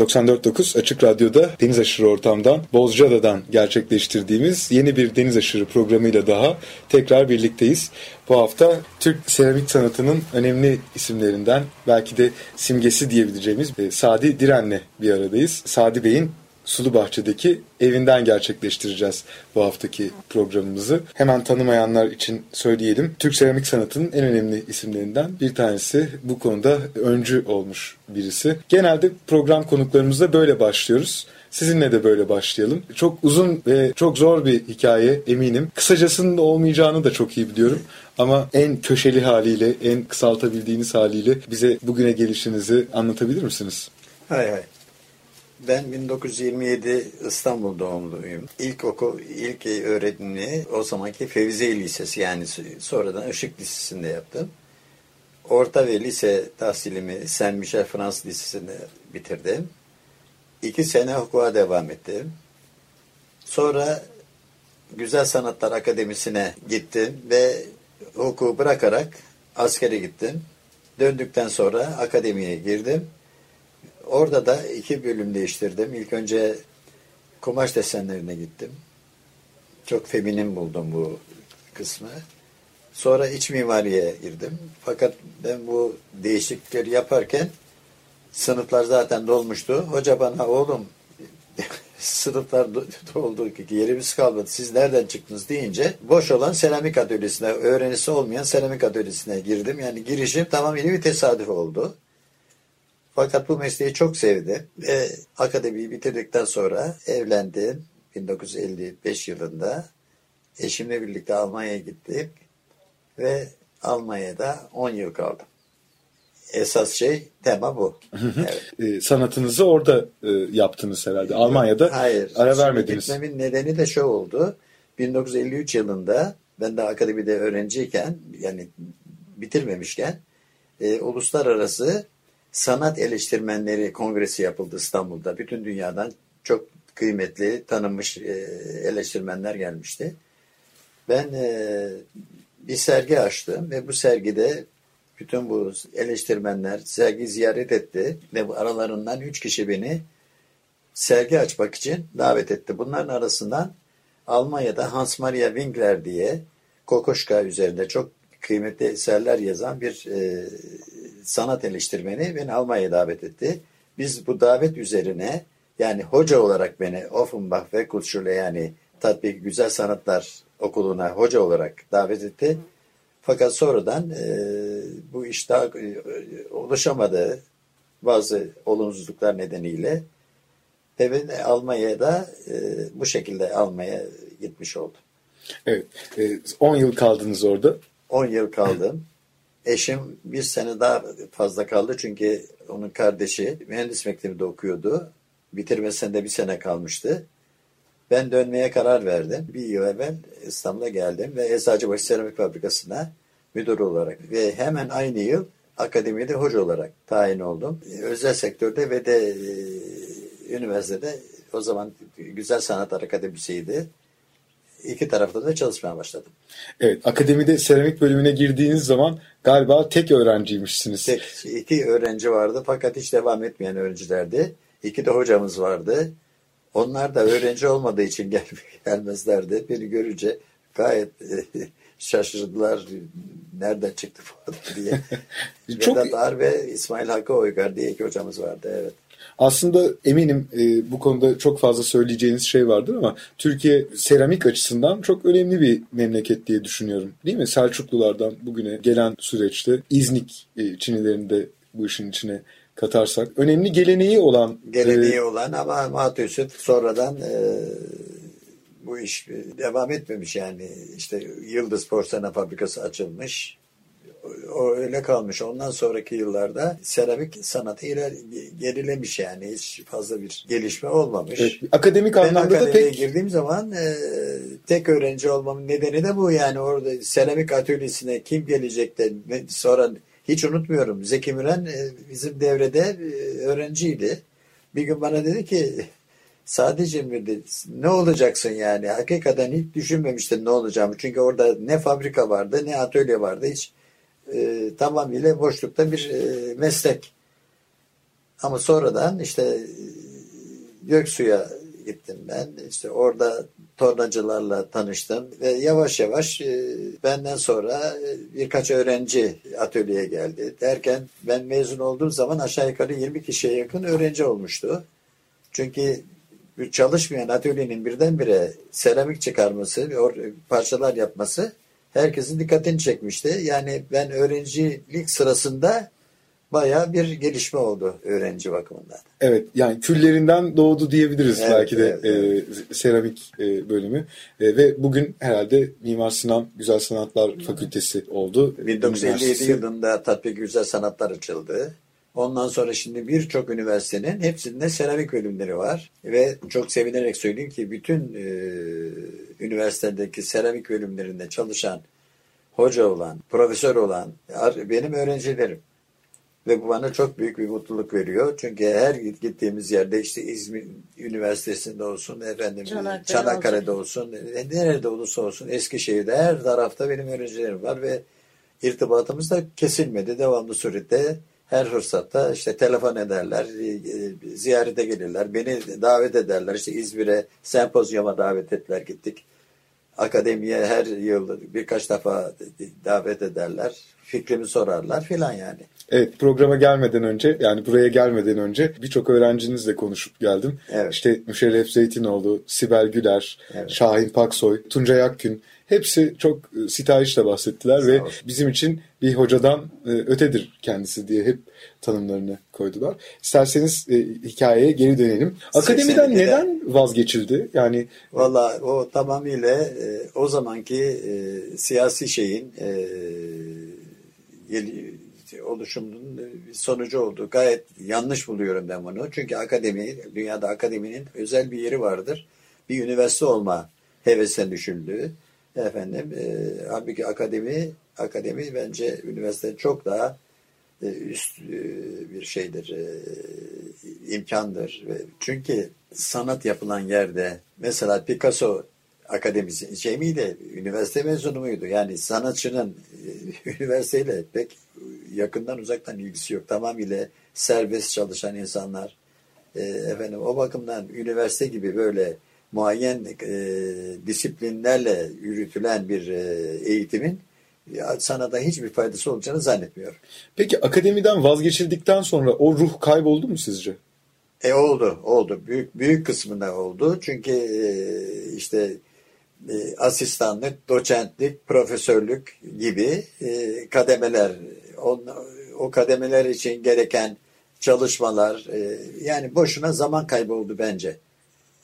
94.9 Açık Radyo'da Deniz Aşırı Ortam'dan Bozcaada'dan gerçekleştirdiğimiz yeni bir Deniz Aşırı programıyla daha tekrar birlikteyiz. Bu hafta Türk seramik sanatının önemli isimlerinden belki de simgesi diyebileceğimiz e, Sadi Diren'le bir aradayız. Sadi Bey'in Sulu Bahçe'deki evinden gerçekleştireceğiz bu haftaki programımızı. Hemen tanımayanlar için söyleyelim. Türk seramik sanatının en önemli isimlerinden bir tanesi. Bu konuda öncü olmuş birisi. Genelde program konuklarımızda böyle başlıyoruz. Sizinle de böyle başlayalım. Çok uzun ve çok zor bir hikaye eminim. Kısacasının olmayacağını da çok iyi biliyorum. Ama en köşeli haliyle, en kısaltabildiğiniz haliyle bize bugüne gelişinizi anlatabilir misiniz? Hay hay. Ben 1927 İstanbul doğumluyum. İlk okul, ilk öğretimini o zamanki Fevziye Lisesi yani sonradan Işık Lisesi'nde yaptım. Orta ve lise tahsilimi Saint Michel Fransız Lisesi'nde bitirdim. İki sene hukuka devam ettim. Sonra Güzel Sanatlar Akademisi'ne gittim ve hukuku bırakarak askere gittim. Döndükten sonra akademiye girdim. Orada da iki bölüm değiştirdim. İlk önce kumaş desenlerine gittim. Çok feminin buldum bu kısmı. Sonra iç mimariye girdim. Fakat ben bu değişiklikleri yaparken sınıflar zaten dolmuştu. Hoca bana oğlum sınıflar doldu ki yerimiz kalmadı. Siz nereden çıktınız deyince boş olan seramik atölyesine, öğrenisi olmayan seramik atölyesine girdim. Yani girişim tamamıyla bir tesadüf oldu. Fakat bu mesleği çok sevdim ve akademiyi bitirdikten sonra evlendim 1955 yılında. Eşimle birlikte Almanya'ya gittik ve Almanya'da 10 yıl kaldım. Esas şey tema bu. Evet. e, sanatınızı orada e, yaptınız herhalde. Almanya'da Hayır, ara vermediniz. Gitmemin nedeni de şu oldu. 1953 yılında ben de akademide öğrenciyken yani bitirmemişken e, uluslararası Sanat Eleştirmenleri Kongresi yapıldı İstanbul'da. Bütün dünyadan çok kıymetli, tanınmış e, eleştirmenler gelmişti. Ben e, bir sergi açtım ve bu sergide bütün bu eleştirmenler sergi ziyaret etti ve bu aralarından üç kişi beni sergi açmak için davet etti. Bunların arasından Almanya'da Hans Maria Winkler diye Kokoşka üzerinde çok kıymetli eserler yazan bir e, sanat eleştirmeni beni Almanya'ya davet etti. Biz bu davet üzerine yani hoca olarak beni Offenbach ve Kulturschule yani tatbik güzel sanatlar okuluna hoca olarak davet etti. Fakat sonradan e, bu iş daha e, ulaşamadı bazı olumsuzluklar nedeniyle ve ben Almanya'da e, bu şekilde Almanya'ya gitmiş oldum. Evet. 10 e, yıl kaldınız orada. 10 yıl kaldım. Eşim bir sene daha fazla kaldı çünkü onun kardeşi mühendis mektebinde okuyordu. Bitirmesinde bir sene kalmıştı. Ben dönmeye karar verdim. Bir yıl evvel İstanbul'a geldim ve Eczacıbaşı Seramik Fabrikası'na müdür olarak ve hemen aynı yıl akademide hoca olarak tayin oldum. Özel sektörde ve de e, üniversitede o zaman Güzel Sanatlar Akademisi'ydi iki tarafta da çalışmaya başladım. Evet, akademide seramik bölümüne girdiğiniz zaman galiba tek öğrenciymişsiniz. Tek, iki öğrenci vardı fakat hiç devam etmeyen öğrencilerdi. İki de hocamız vardı. Onlar da öğrenci olmadığı için gel gelmezlerdi. Beni görünce gayet şaşırdılar. Nereden çıktı bu adam diye. Çok... Vedat Ar ve İsmail Hakkı Oygar diye iki hocamız vardı. Evet. Aslında eminim e, bu konuda çok fazla söyleyeceğiniz şey vardır ama Türkiye seramik açısından çok önemli bir memleket diye düşünüyorum. Değil mi? Selçuklulardan bugüne gelen süreçte İznik e, Çinilerinde bu işin içine katarsak önemli geleneği olan geleneği e, olan ama maalesef sonradan e, bu iş devam etmemiş yani işte Yıldız Porselen Fabrikası açılmış o öyle kalmış. Ondan sonraki yıllarda seramik sanatı iler, gerilemiş yani. Hiç fazla bir gelişme olmamış. Evet, akademik Ben anlamda da akademiye pek girdiğim zaman e, tek öğrenci olmamın nedeni de bu yani orada seramik atölyesine kim gelecek de sonra hiç unutmuyorum Zeki Müren e, bizim devrede e, öğrenciydi. Bir gün bana dedi ki sadece mi dedi, ne olacaksın yani hakikaten hiç düşünmemiştim ne olacağımı çünkü orada ne fabrika vardı ne atölye vardı hiç e, tamamıyla boşlukta bir e, meslek. Ama sonradan işte e, Göksu'ya gittim ben. İşte orada tornacılarla tanıştım ve yavaş yavaş e, benden sonra e, birkaç öğrenci atölyeye geldi. Derken ben mezun olduğum zaman aşağı yukarı 20 kişiye yakın öğrenci olmuştu. Çünkü çalışmayan atölyenin birdenbire seramik çıkarması ve parçalar yapması herkesin dikkatini çekmişti. Yani ben öğrencilik sırasında bayağı bir gelişme oldu öğrenci bakımından. evet yani küllerinden doğdu diyebiliriz Evet, belki de evet, e, seramik e, bölümü E, ve bugün herhalde Mimar Sinan Güzel Sanatlar Fakültesi oldu. 1957 Üniversitesi. yılında Tatbik Güzel Sanatlar açıldı. Ondan sonra şimdi birçok üniversitenin hepsinde seramik bölümleri var. Ve çok sevinerek söyleyeyim ki bütün e, üniversitedeki seramik bölümlerinde çalışan, hoca olan, profesör olan benim öğrencilerim. Ve bu bana çok büyük bir mutluluk veriyor. Çünkü her gittiğimiz yerde işte İzmir Üniversitesi'nde olsun, efendim Çanakkale Çanakkale'de olsun, e, nerede olursa olsun Eskişehir'de her tarafta benim öğrencilerim var ve irtibatımız da kesilmedi. Devamlı surette her fırsatta işte telefon ederler, e, e, ziyarete gelirler, beni davet ederler. İşte İzmir'e sempozyuma davet ettiler gittik. Akademiye her yıl birkaç defa davet ederler. Fikrimi sorarlar filan yani. Evet programa gelmeden önce yani buraya gelmeden önce birçok öğrencinizle konuşup geldim. Evet. İşte Müşerref Zeytinoğlu, Sibel Güler, Evet. Şahin Paksoy, Tuncay Akgün hepsi çok e, sitayişle bahsettiler ve bizim için bir hocadan e, ötedir kendisi diye hep tanımlarını koydular. İsterseniz e, hikayeye geri dönelim. Akademiden 82'de neden vazgeçildi? Yani Valla o tamamıyla e, o zamanki e, siyasi şeyin e, oluşumunun bir sonucu oldu. Gayet yanlış buluyorum ben bunu. Çünkü akademi, dünyada akademinin özel bir yeri vardır. Bir üniversite olma hevesine düşüldü. Efendim, e, halbuki akademi, akademi bence üniversiteden çok daha e, üst e, bir şeydir, e, imkandır. Çünkü sanat yapılan yerde mesela Picasso akademisi şey miydi, üniversite mezunu muydu? Yani sanatçının e, üniversiteyle pek yakından uzaktan ilgisi yok. Tamamıyla serbest çalışan insanlar. E, efendim o bakımdan üniversite gibi böyle muayyen e, disiplinlerle yürütülen bir e, eğitimin ya, sanata hiçbir faydası olacağını zannetmiyorum. peki akademiden vazgeçildikten sonra o ruh kayboldu mu sizce? E oldu, oldu. Büyük büyük kısmında oldu. Çünkü e, işte e, asistanlık, doçentlik, profesörlük gibi e, kademeler, on, o kademeler için gereken çalışmalar, e, yani boşuna zaman kaybı oldu bence.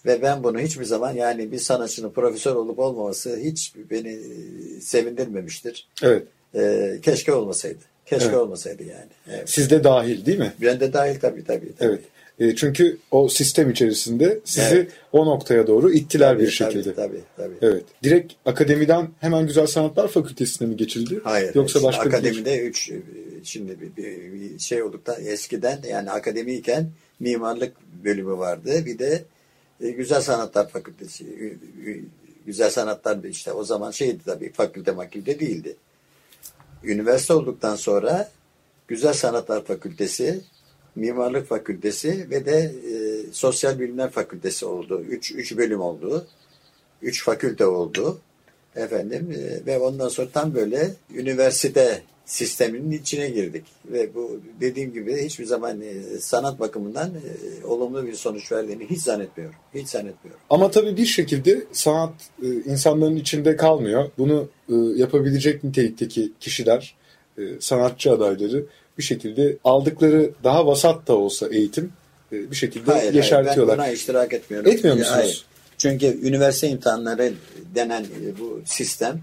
Ve ben bunu hiçbir zaman yani bir sanatçının profesör olup olmaması hiç beni e, sevindirmemiştir. Evet. E, keşke olmasaydı. Keşke Evet. olmasaydı yani. Evet. Siz de dahil değil mi? Ben de dahil tabii tabii. tabii. Evet. E, çünkü o sistem içerisinde sizi Evet. o noktaya doğru ittiler Tabii, bir şekilde. Tabii tabii. tabii. Evet. Direkt akademiden hemen Güzel Sanatlar Fakültesine mi geçildi? Hayır. Yoksa başka bir akademide üç şimdi bir, bir- bir şey olduk da eskiden yani akademiyken mimarlık bölümü vardı. Bir de e, Güzel Sanatlar Fakültesi. Ü- ü- Güzel Sanatlar işte o zaman şeydi tabii fakülte makülte değildi. Üniversite olduktan sonra Güzel Sanatlar Fakültesi, Mimarlık Fakültesi ve de e, Sosyal Bilimler Fakültesi oldu. Üç, üç bölüm oldu. Üç fakülte oldu. Efendim e, ve ondan sonra tam böyle üniversite sisteminin içine girdik. Ve bu dediğim gibi hiçbir zaman e, sanat bakımından e, olumlu bir sonuç verdiğini hiç zannetmiyorum. Hiç zannetmiyorum. Ama tabii bir şekilde sanat e, insanların içinde kalmıyor. Bunu yapabilecek nitelikteki kişiler, sanatçı adayları bir şekilde aldıkları daha vasat da olsa eğitim bir şekilde Hayır, hayır, yeşertiyorlar. ben buna iştirak etmiyorum. Etmiyor musunuz? Hayır. Çünkü üniversite imtihanları denen bu sistem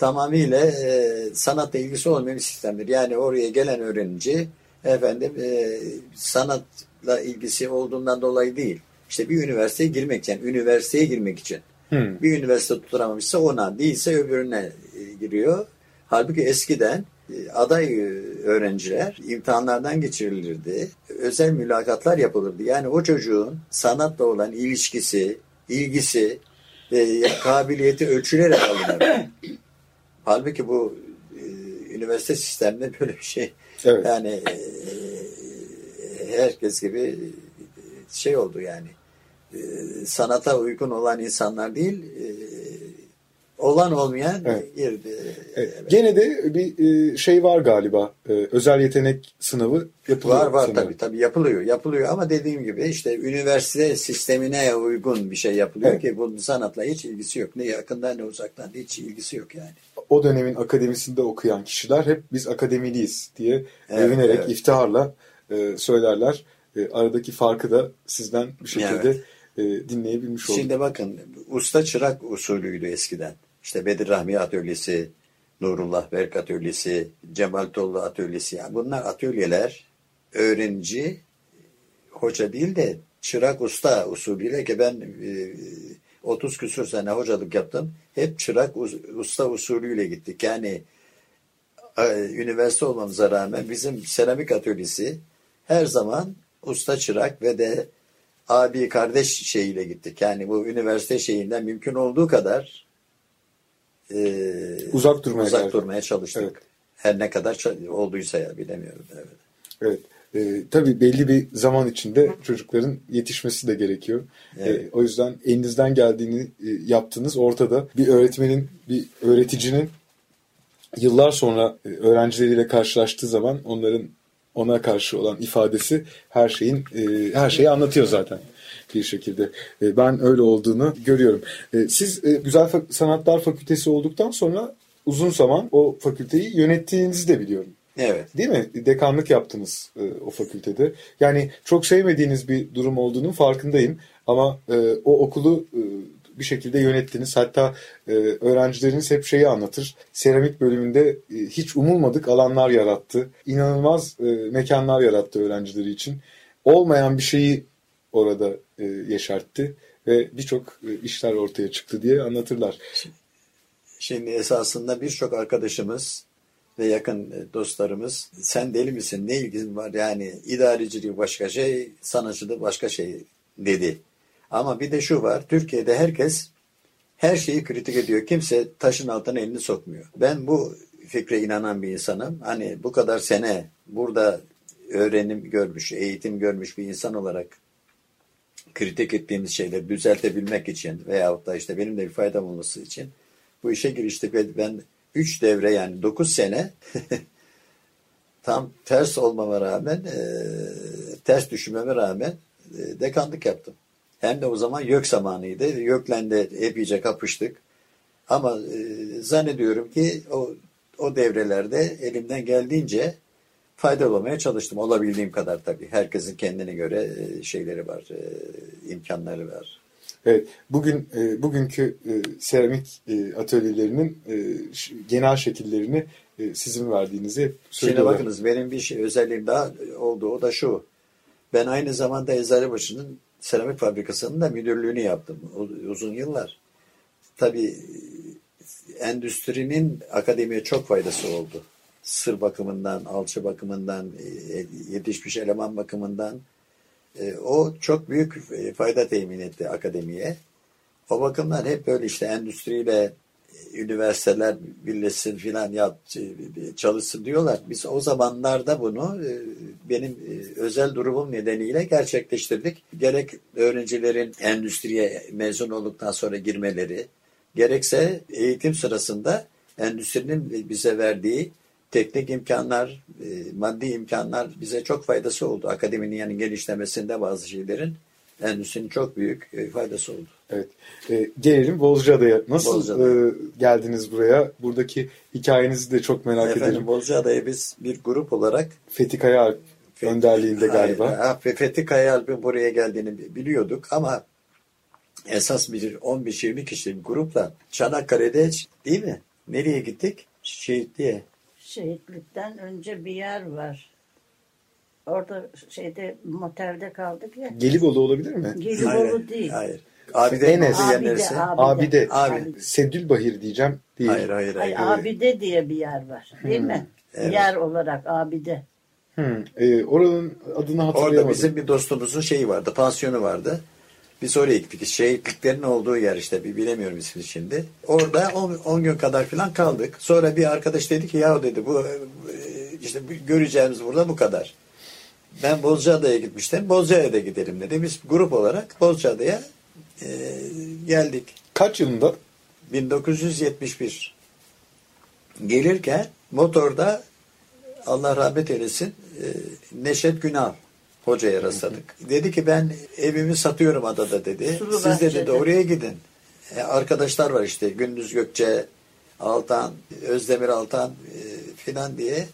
tamamıyla e, sanatla ilgisi olmayan sistemdir. Yani oraya gelen öğrenci efendim e, sanatla ilgisi olduğundan dolayı değil. İşte bir üniversiteye girmek için, üniversiteye girmek için. Hmm. Bir üniversite tutturamamışsa ona, değilse öbürüne e, giriyor. Halbuki eskiden e, aday öğrenciler imtihanlardan geçirilirdi. Özel mülakatlar yapılırdı. Yani o çocuğun sanatla olan ilişkisi, ilgisi, e, kabiliyeti ölçülerek alınır. Halbuki bu e, üniversite sisteminde böyle bir şey Evet. yani e, herkes gibi şey oldu yani E, sanata uygun olan insanlar değil e, olan olmayan Evet. girdi. Evet. Gene de bir e, şey var galiba. E, özel yetenek sınavı yapılıyor. Var var sanırım. tabii tabii yapılıyor yapılıyor ama dediğim gibi işte üniversite sistemine uygun bir şey yapılıyor Evet. ki bunun sanatla hiç ilgisi yok. Ne yakından ne uzaktan hiç ilgisi yok yani. O dönemin akademisinde okuyan kişiler hep biz akademiliyiz diye Evet, övünerek, evet. iftiharla e, söylerler. Aradaki farkı da sizden bir şekilde e, dinleyebilmiş olduk. Şimdi bakın usta çırak usulüydü eskiden. İşte Bedir Rahmi Atölyesi, Nurullah Berk Atölyesi, Cemal Tollu Atölyesi. Yani bunlar atölyeler öğrenci hoca değil de çırak usta usulüyle ki ben e, 30 küsur sene hocalık yaptım. Hep çırak us- usta usulüyle gittik. Yani e, üniversite olmamıza rağmen bizim seramik atölyesi her zaman usta çırak ve de abi kardeş şeyiyle gittik. Yani bu üniversite şeyinden mümkün olduğu kadar e, Uzak durmaya uzak çalıştık. durmaya çalıştık. Evet. Her ne kadar olduysa ya bilemiyorum. Evet. Evet. E, tabii belli bir zaman içinde çocukların yetişmesi de gerekiyor. Evet. E, o yüzden elinizden geldiğini e, yaptınız. Ortada bir öğretmenin, bir öğreticinin yıllar sonra e, öğrencileriyle karşılaştığı zaman onların ona karşı olan ifadesi her şeyin e, her şeyi anlatıyor zaten bir şekilde. E, ben öyle olduğunu görüyorum. E, siz e, Güzel Sanatlar Fakültesi olduktan sonra uzun zaman o fakülteyi yönettiğinizi de biliyorum. Evet. Değil mi? Dekanlık yaptınız e, o fakültede. Yani çok sevmediğiniz bir durum olduğunun farkındayım. Ama e, o okulu e, bir şekilde yönettiniz. Hatta e, öğrencileriniz hep şeyi anlatır. Seramik bölümünde e, hiç umulmadık alanlar yarattı. İnanılmaz e, mekanlar yarattı öğrencileri için. Olmayan bir şeyi orada e, yaşarttı. Ve birçok e, işler ortaya çıktı diye anlatırlar. Şimdi esasında birçok arkadaşımız ve yakın e, dostlarımız sen deli misin ne ilgin var yani idarecilik başka şey sanatçılık başka şey dedi. Ama bir de şu var Türkiye'de herkes her şeyi kritik ediyor. Kimse taşın altına elini sokmuyor. Ben bu fikre inanan bir insanım. Hani bu kadar sene burada öğrenim görmüş, eğitim görmüş bir insan olarak kritik ettiğimiz şeyleri düzeltebilmek için veyahut da işte benim de bir faydam olması için bu işe giriştik ve ben 3 devre yani 9 sene tam ters olmama rağmen e, ters düşünmeme rağmen e, dekanlık yaptım. Hem de o zaman YÖK zamanıydı. YÖK'le de epeyce kapıştık. Ama e, zannediyorum ki o, o devrelerde elimden geldiğince faydalı olmaya çalıştım. Olabildiğim kadar tabii. Herkesin kendine göre e, şeyleri var, e, imkanları var. Evet, bugün e, bugünkü e, seramik e, atölyelerinin e, genel şekillerini e, sizin verdiğinizi hep Şimdi bakınız benim bir şey özelliğim daha oldu. O da şu. Ben aynı zamanda Eczacıbaşı'nın seramik fabrikasının da müdürlüğünü yaptım uzun yıllar. Tabii endüstrinin akademiye çok faydası oldu. Sır bakımından, alçı bakımından, e, yetişmiş eleman bakımından e, o çok büyük e, fayda temin etti akademiye. O bakımdan hep böyle işte endüstriyle üniversiteler birleşsin filan ya e, çalışsın diyorlar. Biz o zamanlarda bunu benim özel durumum nedeniyle gerçekleştirdik. Gerek öğrencilerin endüstriye mezun olduktan sonra girmeleri, gerekse eğitim sırasında endüstrinin bize verdiği teknik imkanlar, e, maddi imkanlar bize çok faydası oldu. Akademinin yani genişlemesinde bazı şeylerin endüstrinin çok büyük e, faydası oldu. Evet. E, gelelim Bozcaada'ya. Nasıl Bozcaada. e, geldiniz buraya? Buradaki hikayenizi de çok merak Efendim ederim. Bozcaada'ya biz bir grup olarak Fethi Kaya önderliğinde galiba. Hayır, ha, Fe- Fethi Kayaalp'in buraya geldiğini bi- biliyorduk ama esas bir 15-20 kişilik grupla Çanakkale'de değil mi? Nereye gittik? Şehitliğe. Şehitlikten önce bir yer var. Orada şeyde motelde kaldık ya. Gelibolu olabilir mi? Gelibolu değil. Hayır. Abide Enes. Abide, neresi? abide. Abide. Abi. Sedülbahir diyeceğim. Değil. Hayır hayır hayır. Ay, abide diye bir yer var. Değil mi? Evet. Yer olarak abide. Hı. Ee, oranın adını hatırlayamadım. Orada bizim bir dostumuzun şeyi vardı, pansiyonu vardı. Biz oraya gittik. Şehitliklerin olduğu yer işte, bir bilemiyorum ismini şimdi. Orada 10 gün kadar falan kaldık. Sonra bir arkadaş dedi ki ya dedi bu e, işte göreceğimiz burada bu kadar. Ben Bozcaada'ya gitmiştim. Bozcaada'ya da gidelim dedi. Biz grup olarak Bozcaada'ya e, geldik. Kaç yılında? 1971 gelirken motorda Allah rahmet eylesin e, Neşet Günal hocaya rastladık. Dedi ki ben evimi satıyorum adada dedi. Sulu Siz dedi Bahçe'de. de oraya gidin. E, arkadaşlar var işte Gündüz Gökçe, Altan, Özdemir Altan e, filan diye.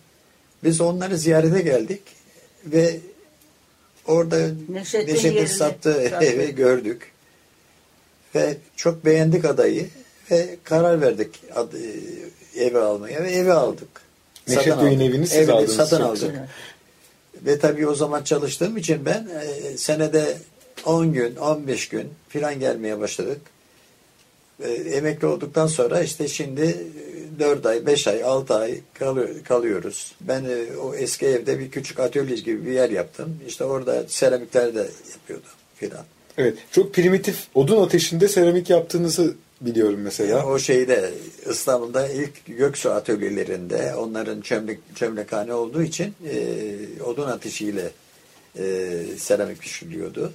Biz onları ziyarete geldik ve orada Neşet'in Neşet'in sattığı evi gördük. Ve çok beğendik adayı ve karar verdik ad, e, evi almaya ve evi aldık. Neşet Bey'in evini siz Evini aldınız. Satın aldık. güzel. Ve tabii o zaman çalıştığım için ben e, senede 10 gün, 15 gün filan gelmeye başladık. E, emekli olduktan sonra işte şimdi 4 ay, 5 ay, 6 ay kalıyor- kalıyoruz. Ben e, o eski evde bir küçük atölye gibi bir yer yaptım. İşte orada seramikler de yapıyordum filan. Evet. Çok primitif odun ateşinde seramik yaptığınızı biliyorum mesela. O şeyde İstanbul'da ilk Göksu atölyelerinde onların çömlek, çömlekhane olduğu için e, odun ateşiyle e, seramik pişiriliyordu.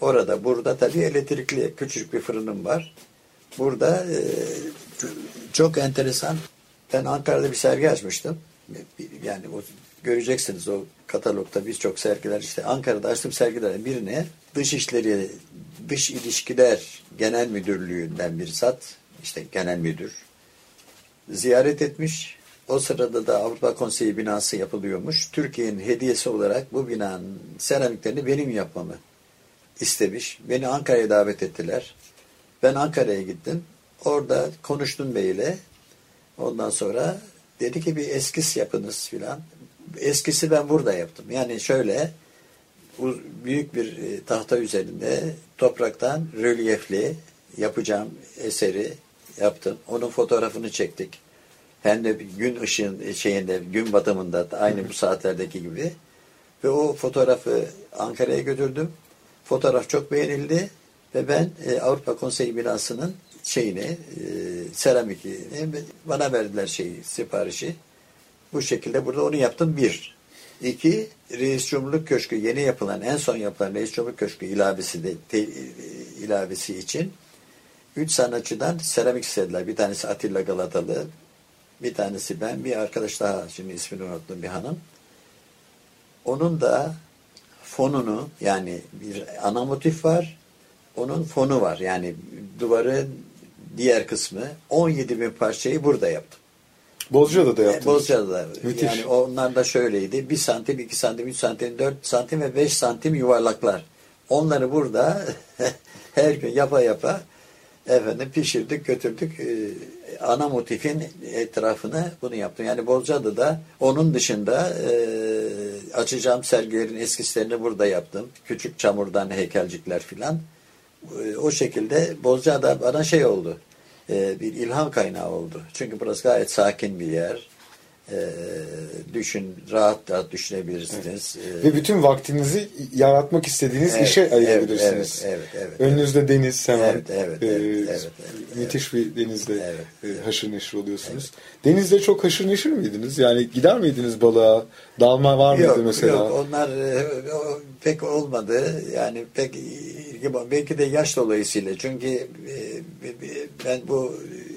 Orada burada tabii elektrikli küçük bir fırınım var. Burada e, çok enteresan ben Ankara'da bir sergi açmıştım. Yani o, göreceksiniz o katalogda birçok sergiler işte Ankara'da açtığım sergilerin birine dış işleri dış ilişkiler genel müdürlüğünden bir zat işte genel müdür ziyaret etmiş. O sırada da Avrupa Konseyi binası yapılıyormuş. Türkiye'nin hediyesi olarak bu binanın seramiklerini benim yapmamı istemiş. Beni Ankara'ya davet ettiler. Ben Ankara'ya gittim. Orada konuştum beyle. Ondan sonra dedi ki bir eskis yapınız filan. Eskisi ben burada yaptım. Yani şöyle büyük bir e, tahta üzerinde topraktan rölyefli yapacağım eseri yaptım. Onun fotoğrafını çektik. Hem de gün ışığın şeyinde, gün batımında da aynı bu saatlerdeki gibi. Ve o fotoğrafı Ankara'ya götürdüm. Fotoğraf çok beğenildi ve ben e, Avrupa Konseyi binasının şeyini, e, seramikini bana verdiler şeyi, siparişi. Bu şekilde burada onu yaptım bir. İki, Reis Cumhurluk Köşkü yeni yapılan, en son yapılan Reis Cumhurluk Köşkü ilavesi de te, ilavesi için üç sanatçıdan seramik istediler. Bir tanesi Atilla Galatalı, bir tanesi ben, bir arkadaş daha, şimdi ismini unuttum bir hanım. Onun da fonunu yani bir ana motif var, onun fonu var. Yani duvarın diğer kısmı 17 bin parçayı burada yaptım. Bozcaada'da da E, yaptınız. Bozcaada'da. Müthiş. Yani onlar da şöyleydi. 1 santim, 2 santim, 3 santim, 4 santim ve 5 santim yuvarlaklar. Onları burada her gün yapa yapa efendim pişirdik, götürdük. Ee, ana motifin etrafını bunu yaptım. Yani Bozcaada'da onun dışında e, açacağım sergilerin eskislerini burada yaptım. Küçük çamurdan heykelcikler filan. E, o şekilde Bozcaada bana şey oldu. E, bir ilham kaynağı oldu. Çünkü burası gayet sakin bir yer. E, düşün, rahat rahat düşünebilirsiniz. E, Ve bütün vaktinizi yaratmak istediğiniz Evet, işe evet, ayırabilirsiniz. evet, evet, evet, Önünüzde deniz hemen. Evet, evet, Ee, evet, evet, evet, müthiş bir denizde Evet, e, haşır neşir oluyorsunuz. Denizde çok haşır neşir miydiniz? Yani gider miydiniz balığa? Dalma var mıydı Yok, mesela? yok onlar e, pek olmadı. Yani pek ilgi belki de yaş dolayısıyla. Çünkü e, e, ben bu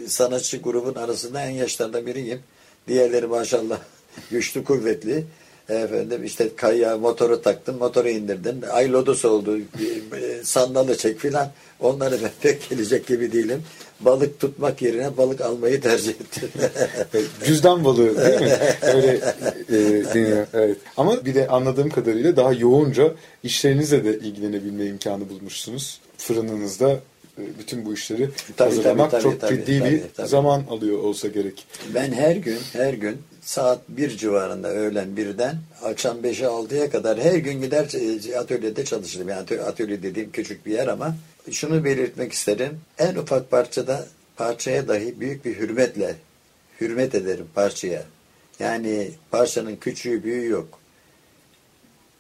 sanatçı grubun arasında en yaşlardan biriyim. Diğerleri maşallah güçlü kuvvetli. Efendim işte kayaya motoru taktım, motoru indirdim. Ay lodos oldu, e, sandalı çek filan. Onları ben pek gelecek gibi değilim. Balık tutmak yerine balık almayı tercih ettim. Cüzdan balığı değil mi? Öyle e. Evet. Ama bir de anladığım kadarıyla daha yoğunca işlerinizle de ilgilenebilme imkanı bulmuşsunuz. Fırınınızda bütün bu işleri Tabii, hazırlamak tabii, çok tabii, ciddi tabii, bir tabii. zaman alıyor olsa gerek. Ben her gün her gün saat bir civarında öğlen birden akşam 5'e 6'ya kadar her gün gider e, atölyede çalışırım. Yani atölye, atölye dediğim küçük bir yer ama şunu belirtmek isterim. En ufak parçada parçaya dahi büyük bir hürmetle hürmet ederim parçaya. Yani parçanın küçüğü büyüğü yok.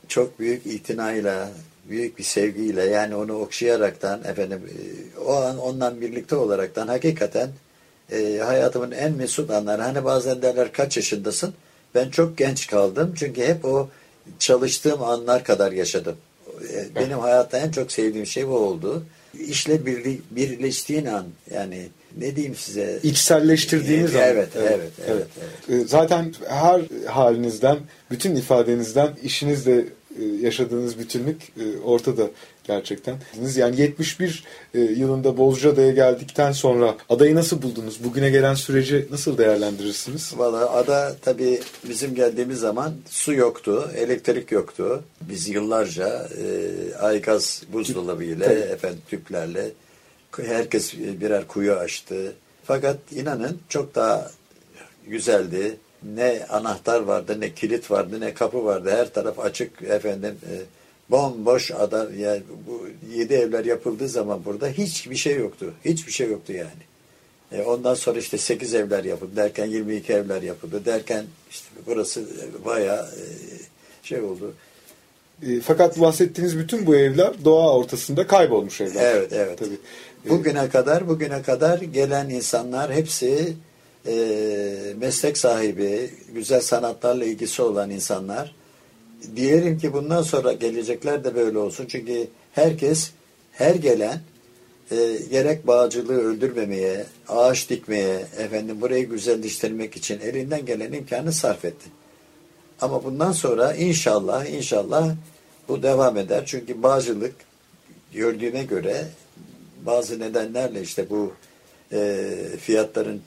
Çok büyük itinayla, büyük bir sevgiyle yani onu okşayaraktan efendim e, o an ondan birlikte olaraktan hakikaten e, hayatımın en mesut anları. Hani bazen derler kaç yaşındasın? Ben çok genç kaldım. Çünkü hep o çalıştığım anlar kadar yaşadım. E, benim hayatta en çok sevdiğim şey bu oldu. İşle birli, birleştiğin an yani ne diyeyim size? İçselleştirdiğiniz an. Evet, evet, evet, evet. E, Zaten her halinizden, bütün ifadenizden işinizle yaşadığınız bütünlük e, ortada gerçekten. Yani 71 e, yılında Bozcaada'ya geldikten sonra adayı nasıl buldunuz? Bugüne gelen süreci nasıl değerlendirirsiniz? Valla ada tabii bizim geldiğimiz zaman su yoktu, elektrik yoktu. Biz yıllarca e, aygaz buzdolabı ile, Tabii. efendim tüplerle herkes birer kuyu açtı. Fakat inanın çok daha güzeldi. Ne anahtar vardı, ne kilit vardı, ne kapı vardı. Her taraf açık efendim. E, bomboş ada. Yani bu yedi evler yapıldığı zaman burada hiçbir şey yoktu. Hiçbir şey yoktu yani. E, ondan sonra işte 8 evler yapıldı derken 22 evler yapıldı derken işte burası bayağı e, şey oldu. E, Fakat bahsettiğiniz bütün bu evler doğa ortasında kaybolmuş evler. Evet evet. Tabii. E, Bugüne kadar bugüne kadar gelen insanlar hepsi e, meslek sahibi, güzel sanatlarla ilgisi olan insanlar. Diyelim ki bundan sonra gelecekler de böyle olsun. Çünkü herkes her gelen e, gerek bağcılığı öldürmemeye, ağaç dikmeye, efendim burayı güzelleştirmek için elinden gelen imkanı sarf etti. Ama bundan sonra inşallah inşallah bu devam eder. Çünkü bağcılık gördüğüme göre bazı nedenlerle işte bu e, fiyatların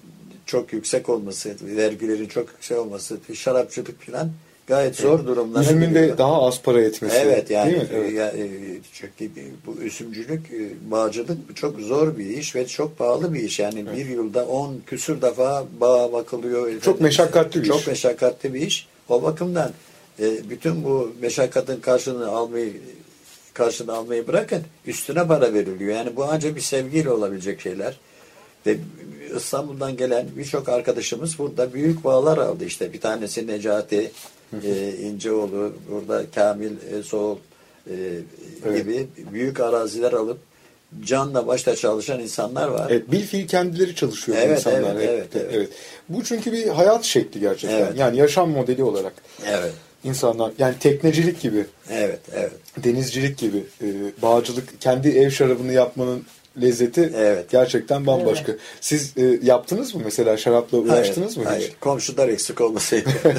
çok yüksek olması, vergilerin çok yüksek olması, şarapçılık falan gayet zor durumlara Üzümün de daha az para etmesi. Evet yani, Değil mi? Evet. ya, e, çünkü bu üzümcülük, e, bağcılık çok zor bir iş ve çok pahalı bir iş. Yani bir yılda 10 küsür defa bağ bakılıyor. Çok meşakkatli bir çok iş. meşakkatli bir iş. O bakımdan e, bütün bu meşakkatın karşılığını almayı karşılığını almayı bırakın üstüne para veriliyor. Yani bu ancak bir sevgiyle olabilecek şeyler. Ve İstanbul'dan gelen birçok arkadaşımız burada büyük bağlar aldı. İşte bir tanesi Necati e, İnceoğlu, burada Kamil e, Soğul e, Evet. gibi büyük araziler alıp canla başla çalışan insanlar var. Evet, bilfiil kendileri çalışıyor Evet, insanlar. evet, evet, evet. Bu çünkü bir hayat şekli gerçekten. Evet. Yani yaşam modeli olarak Evet, insanlar yani teknecilik gibi, evet, evet. denizcilik gibi, e, bağcılık, kendi ev şarabını yapmanın lezzeti Evet. gerçekten bambaşka. Siz e, yaptınız mı mesela şarapla uğraştınız hayır, mı hayır. hiç? Komşular eksik olmasaydı.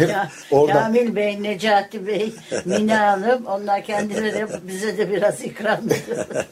Ya, oradan Kamil Bey, Necati Bey, Mine Hanım onlar kendileri bize de biraz ikram.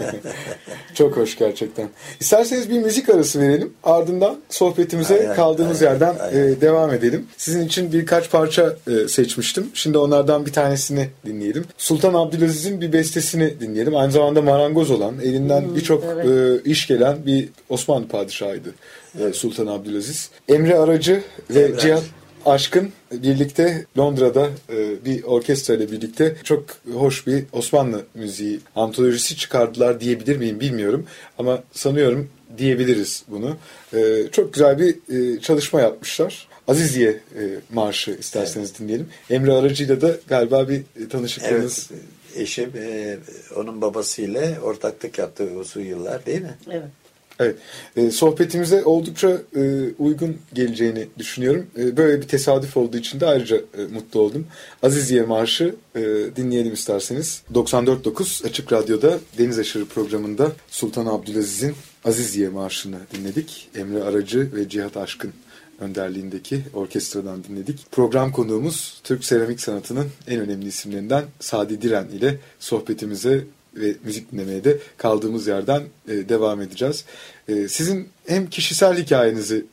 Çok hoş gerçekten. İsterseniz bir müzik arası verelim. Ardından sohbetimize Aynen, kaldığımız aynen, yerden aynen. e, devam edelim. Sizin için birkaç parça e, seçmiştim. Şimdi onlardan bir tanesini dinleyelim. Sultan Abdülaziz'in bir bestesini dinleyelim. Aynı zamanda marangoz olan, elinden birçok evet. e, iş gelen bir Osmanlı padişahıydı e, Sultan Abdülaziz. Emre Aracı ve Emre Cihat. Aşkın birlikte Londra'da e, bir orkestra ile birlikte çok hoş bir Osmanlı müziği antolojisi çıkardılar diyebilir miyim bilmiyorum ama sanıyorum diyebiliriz bunu. E, çok güzel bir e, çalışma yapmışlar. Aziziye e, marşı isterseniz dinleyelim. Emre Aracı'yla da galiba bir tanışıklığınız evet, eşim e, onun babasıyla ortaklık yaptı uzun yıllar değil mi? Evet. Evet. E, sohbetimize oldukça e, uygun geleceğini düşünüyorum. E, böyle bir tesadüf olduğu için de ayrıca e, mutlu oldum. Aziziye Marşı e, dinleyelim isterseniz. 94.9 Açık Radyo'da Deniz Aşırı programında Sultan Abdülaziz'in Aziziye Marşı'nı dinledik. Emre Aracı ve Cihat Aşkın önderliğindeki orkestradan dinledik. Program konuğumuz Türk seramik sanatının en önemli isimlerinden Sadi Diren ile sohbetimize ve müzik dinlemeye de kaldığımız yerden e, devam edeceğiz. E, sizin hem kişisel hikayenizi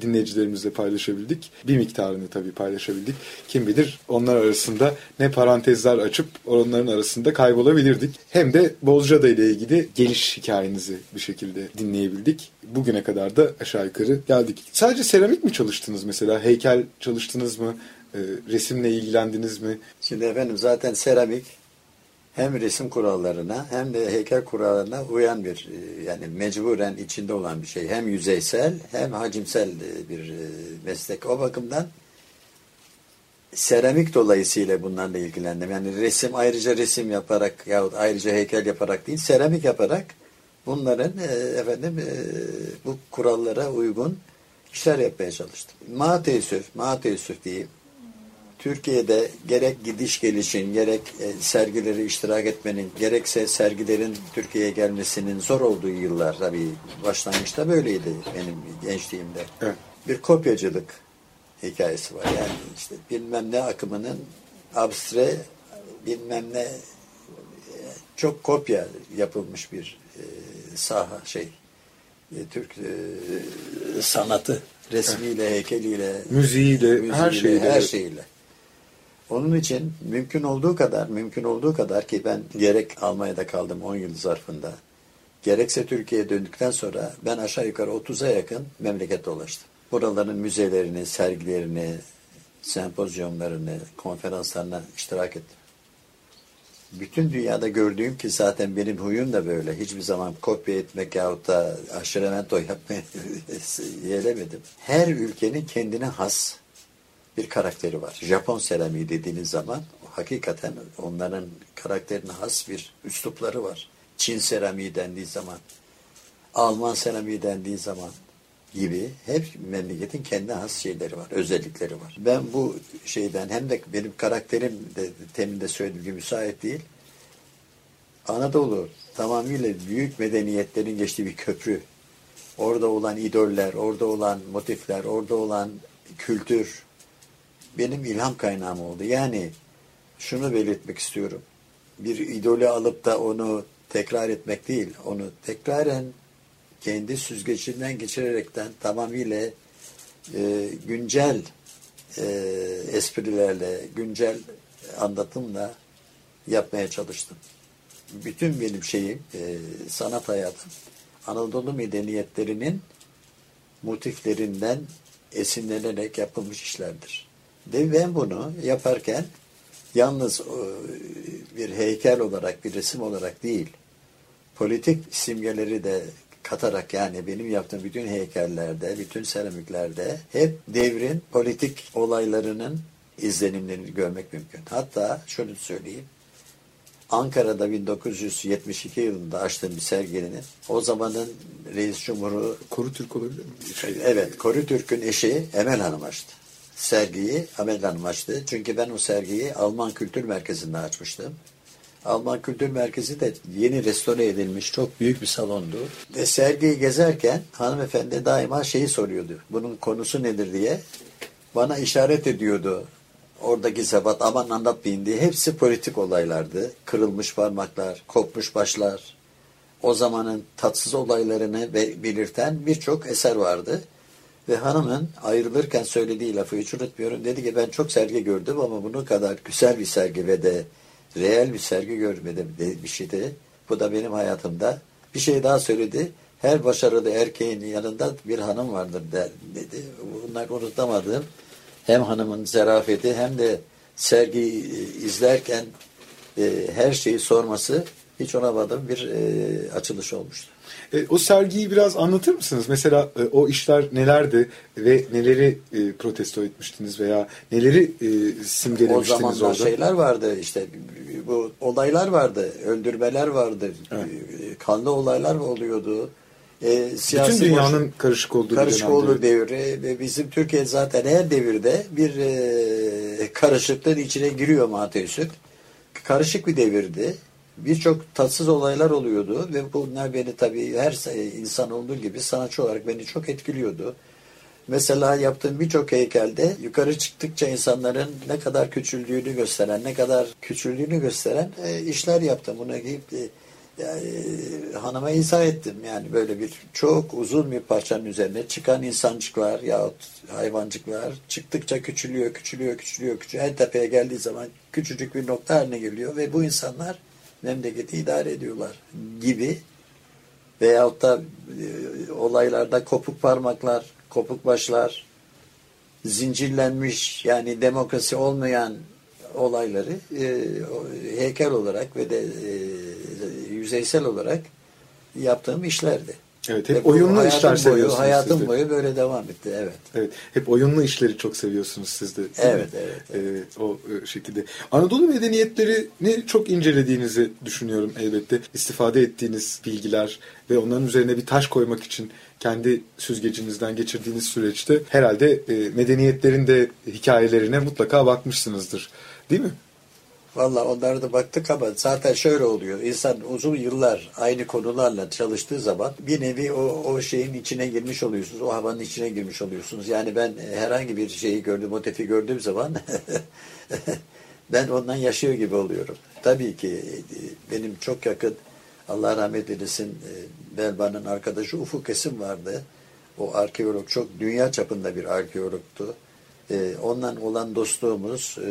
dinleyicilerimizle paylaşabildik. Bir miktarını tabii paylaşabildik. Kim bilir onlar arasında ne parantezler açıp onların arasında kaybolabilirdik. Hem de Bozcaada ile ilgili geliş hikayenizi bir şekilde dinleyebildik. Bugüne kadar da aşağı yukarı geldik. Sadece seramik mi çalıştınız mesela? Heykel çalıştınız mı? E, resimle ilgilendiniz mi? Şimdi efendim zaten seramik hem resim kurallarına hem de heykel kurallarına uyan bir e, yani mecburen içinde olan bir şey. Hem yüzeysel hem hacimsel e, bir e, meslek. O bakımdan seramik dolayısıyla bunlarla ilgilendim. Yani resim ayrıca resim yaparak yahut ayrıca heykel yaparak değil, seramik yaparak bunların efendim bu kurallara uygun işler yapmaya çalıştım. Ma teessüf, ma teessüf diyeyim. Türkiye'de gerek gidiş gelişin, gerek e, sergileri iştirak etmenin, gerekse sergilerin Türkiye'ye gelmesinin zor olduğu yıllar tabii başlangıçta böyleydi benim gençliğimde. Evet. Bir kopyacılık hikayesi var. Yani işte bilmem ne akımının abstre bilmem ne e, çok kopya yapılmış bir e, saha şey e, Türk e, sanatı resmiyle, heykeliyle, müziğiyle, müziğiyle her şeyle. her şeyle. Onun için mümkün olduğu kadar, mümkün olduğu kadar ki ben gerek Almanya'da kaldım 10 yıl zarfında, gerekse Türkiye'ye döndükten sonra ben aşağı yukarı 30'a yakın memleket dolaştım. Buraların müzelerini, sergilerini, sempozyumlarını, konferanslarına iştirak ettim. Bütün dünyada gördüğüm ki zaten benim huyum da böyle. Hiçbir zaman kopya etmek yahut da aşıremento yapmayı yeğlemedim. Her ülkenin kendine has bir karakteri var. Japon seramiği dediğiniz zaman hakikaten onların karakterine has bir üslupları var. Çin seramiği dendiği zaman, Alman seramiği dendiği zaman gibi hep memleketin kendi has şeyleri var, özellikleri var. Ben bu şeyden hem de benim karakterim de temin de söylediğim gibi müsait değil. Anadolu tamamıyla büyük medeniyetlerin geçtiği bir köprü. Orada olan idoller, orada olan motifler, orada olan kültür, benim ilham kaynağım oldu. Yani şunu belirtmek istiyorum. Bir idolü alıp da onu tekrar etmek değil, onu tekraren kendi süzgecinden geçirerekten tamamıyla e, güncel e, esprilerle, güncel anlatımla yapmaya çalıştım. Bütün benim şeyim, e, sanat hayatım, Anadolu medeniyetlerinin motiflerinden esinlenerek yapılmış işlerdir. Ve ben bunu yaparken yalnız e, bir heykel olarak, bir resim olarak değil, politik simgeleri de katarak yani benim yaptığım bütün heykellerde, bütün seramiklerde hep devrin politik olaylarının izlenimlerini görmek mümkün. Hatta şunu söyleyeyim. Ankara'da 1972 yılında açtığım bir serginin o zamanın reis cumhuru Koru Türk olabilir mi? Evet, Koru Türk'ün eşi Emel Hanım açtı sergiyi Amel Hanım açtı. Çünkü ben o sergiyi Alman Kültür Merkezi'nde açmıştım. Alman Kültür Merkezi de yeni restore edilmiş çok büyük bir salondu. Ve sergiyi gezerken hanımefendi daima şeyi soruyordu. Bunun konusu nedir diye. Bana işaret ediyordu. Oradaki sebat aman anlatmayın diye. Hepsi politik olaylardı. Kırılmış parmaklar, kopmuş başlar. O zamanın tatsız olaylarını belirten birçok eser vardı. Ve hanımın ayrılırken söylediği lafı hiç unutmuyorum. Dedi ki ben çok sergi gördüm ama bunu kadar güzel bir sergi ve de reel bir sergi görmedim dedi bir şeydi. Bu da benim hayatımda. Bir şey daha söyledi. Her başarılı erkeğin yanında bir hanım vardır der, dedi. Bunlar unutamadığım hem hanımın zerafeti hem de sergi izlerken e, her şeyi sorması hiç unamadığım bir e, açılış olmuştu. E, o sergiyi biraz anlatır mısınız? Mesela e, o işler nelerdi ve neleri e, protesto etmiştiniz veya neleri e, simgelemiştiniz orada? O zamanlar orada? şeyler vardı işte bu olaylar vardı, öldürmeler vardı, evet. E, kanlı olaylar oluyordu. E, siyasi Bütün dünyanın boş, karışık olduğu karışık olduğu devri ve bizim Türkiye zaten her devirde bir e, karışıklığın içine giriyor Mateus'un. Karışık bir devirdi birçok tatsız olaylar oluyordu ve bunlar beni tabii her insan olduğu gibi sanatçı olarak beni çok etkiliyordu. Mesela yaptığım birçok heykelde yukarı çıktıkça insanların ne kadar küçüldüğünü gösteren, ne kadar küçüldüğünü gösteren e, işler yaptım. Buna giyip e, Yani, hanıma izah ettim. Yani böyle bir çok uzun bir parçanın üzerine çıkan insancıklar yahut hayvancıklar çıktıkça küçülüyor, küçülüyor, küçülüyor, küçülüyor. En tepeye geldiği zaman küçücük bir nokta haline geliyor ve bu insanlar memleketi idare ediyorlar gibi veyahut da e, olaylarda kopuk parmaklar, kopuk başlar, zincirlenmiş yani demokrasi olmayan olayları e, heykel olarak ve de e, yüzeysel olarak yaptığım işlerdi. Evet, hep bu oyunlu hayatım işler boyu, seviyorsunuz Hayatım siz de. boyu böyle devam etti. Evet. Evet. Hep oyunlu işleri çok seviyorsunuz siz de. Evet, mi? evet, Ee, o e, şekilde. Anadolu medeniyetlerini çok incelediğinizi düşünüyorum elbette. İstifade ettiğiniz bilgiler ve onların üzerine bir taş koymak için kendi süzgecinizden geçirdiğiniz süreçte herhalde e, medeniyetlerin de hikayelerine mutlaka bakmışsınızdır. Değil mi? Valla onlara da baktık ama zaten şöyle oluyor. İnsan uzun yıllar aynı konularla çalıştığı zaman bir nevi o, o şeyin içine girmiş oluyorsunuz. O havanın içine girmiş oluyorsunuz. Yani ben herhangi bir şeyi gördüm, motifi gördüğüm zaman ben ondan yaşıyor gibi oluyorum. Tabii ki e, benim çok yakın Allah rahmet eylesin e, Belba'nın arkadaşı Ufuk Esim vardı. O arkeolog çok dünya çapında bir arkeologtu. Ee, ondan olan dostluğumuz e,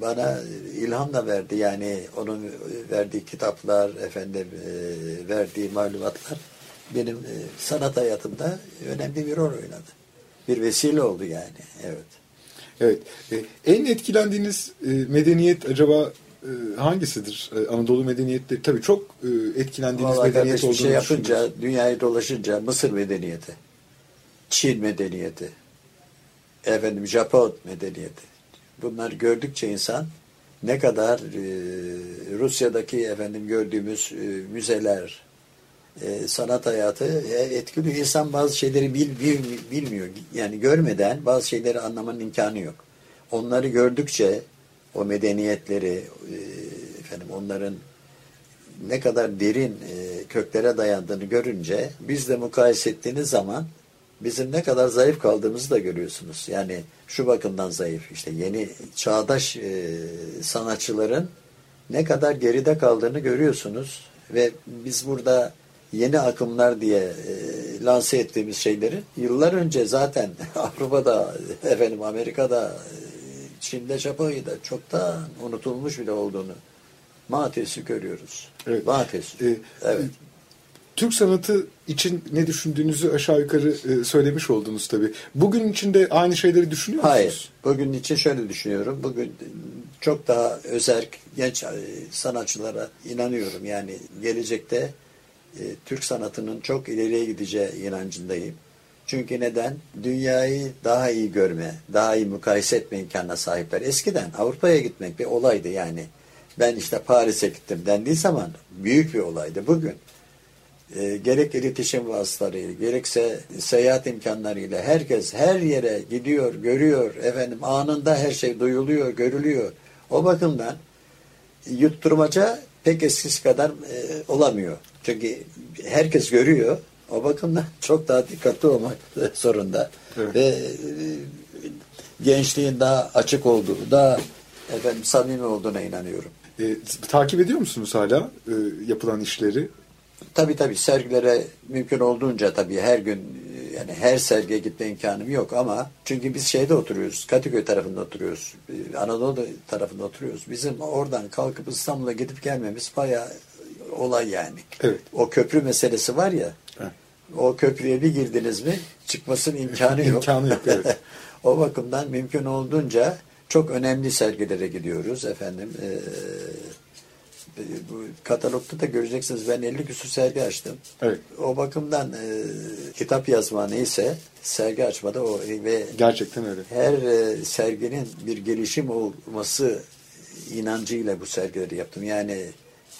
bana ilham da verdi. Yani onun verdiği kitaplar, efendim e, verdiği malumatlar benim e, sanat hayatımda önemli bir rol oynadı. Bir vesile oldu yani. Evet. Evet. E, en etkilendiğiniz e, medeniyet acaba e, hangisidir? E, Anadolu medeniyetleri tabii çok e, etkilendiğiniz Vallahi medeniyet bir olduğunu şey yapınca, dünyayı dolaşınca Mısır medeniyeti, Çin medeniyeti, efendim Japon medeniyeti. Bunlar gördükçe insan ne kadar e, Rusya'daki efendim gördüğümüz e, müzeler, e, sanat hayatı e, etkiliyor. İnsan bazı şeyleri bil, bil, bilmiyor. Yani görmeden bazı şeyleri anlamanın imkanı yok. Onları gördükçe o medeniyetleri e, efendim onların ne kadar derin e, köklere dayandığını görünce bizle mukayese ettiğiniz zaman bizim ne kadar zayıf kaldığımızı da görüyorsunuz. Yani şu bakımdan zayıf işte yeni çağdaş e, sanatçıların ne kadar geride kaldığını görüyorsunuz ve biz burada yeni akımlar diye e, lanse ettiğimiz şeyleri yıllar önce zaten Avrupa'da efendim Amerika'da e, Çin'de Japonya'da çoktan unutulmuş bile olduğunu Mates'i görüyoruz. Evet. Mates. E, evet. Türk sanatı için ne düşündüğünüzü aşağı yukarı e, söylemiş oldunuz tabii. Bugün için de aynı şeyleri düşünüyor musunuz? Hayır. Bugün için şöyle düşünüyorum. Bugün çok daha özerk genç e, sanatçılara inanıyorum. Yani gelecekte e, Türk sanatının çok ileriye gideceği inancındayım. Çünkü neden? Dünyayı daha iyi görme, daha iyi mukayese etme imkanına sahipler. Eskiden Avrupa'ya gitmek bir olaydı yani. Ben işte Paris'e gittim dendiği zaman büyük bir olaydı. Bugün e, gerek iletişim vasıtalarıyla gerekse seyahat imkanlarıyla herkes her yere gidiyor, görüyor efendim anında her şey duyuluyor, görülüyor. O bakımdan yutturmaca pek eskisi kadar e, olamıyor. Çünkü herkes görüyor. O bakımdan çok daha dikkatli olmak zorunda. Evet. Ve e, gençliğin daha açık olduğu, daha efendim samimi olduğuna inanıyorum. E, takip ediyor musunuz hala e, yapılan işleri? Tabii tabii sergilere mümkün olduğunca tabii her gün yani her sergiye gitme imkanım yok ama çünkü biz şeyde oturuyoruz. Katıköy tarafında oturuyoruz. e, Anadolu tarafında oturuyoruz. Bizim oradan kalkıp İstanbul'a gidip gelmemiz bayağı olay yani. Evet. O köprü meselesi var ya. Evet. O köprüye bir girdiniz mi çıkmasının imkanı yok. İmkanı yok, evet. o bakımdan mümkün olduğunca çok önemli sergilere gidiyoruz efendim. Ee, bu katalogda da göreceksiniz ben 50 küsur sergi açtım. Evet. O bakımdan e, kitap yazma neyse sergi açmada o ve Gerçekten öyle. her e, serginin bir gelişim olması inancıyla bu sergileri yaptım. Yani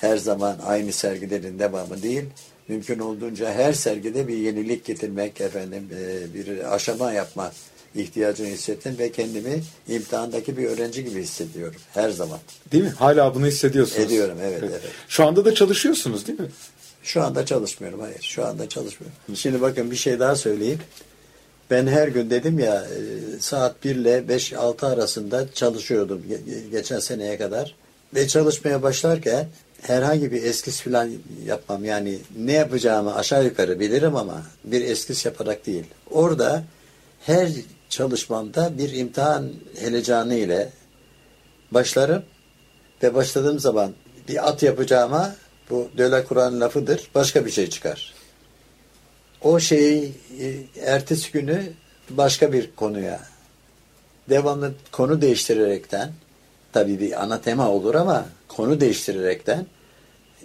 her zaman aynı sergilerin devamı değil. Mümkün olduğunca her sergide bir yenilik getirmek, efendim e, bir aşama yapma ihtiyacını hissettim ve kendimi imtihandaki bir öğrenci gibi hissediyorum her zaman. Değil mi? Hala bunu hissediyorsunuz. Ediyorum, evet, evet. Şu anda da çalışıyorsunuz değil mi? Şu anda çalışmıyorum. Hayır. Şu anda çalışmıyorum. Şimdi bakın bir şey daha söyleyeyim. Ben her gün dedim ya e, saat 1 ile 5-6 arasında çalışıyordum ge- geçen seneye kadar. Ve çalışmaya başlarken herhangi bir eskiz falan yapmam. Yani ne yapacağımı aşağı yukarı bilirim ama bir eskiz yaparak değil. Orada her çalışmamda bir imtihan helecanı ile başlarım ve başladığım zaman bir at yapacağıma bu Döle Kur'an lafıdır. Başka bir şey çıkar. O şeyi e, ertesi günü başka bir konuya devamlı konu değiştirerekten tabii bir ana tema olur ama konu değiştirerekten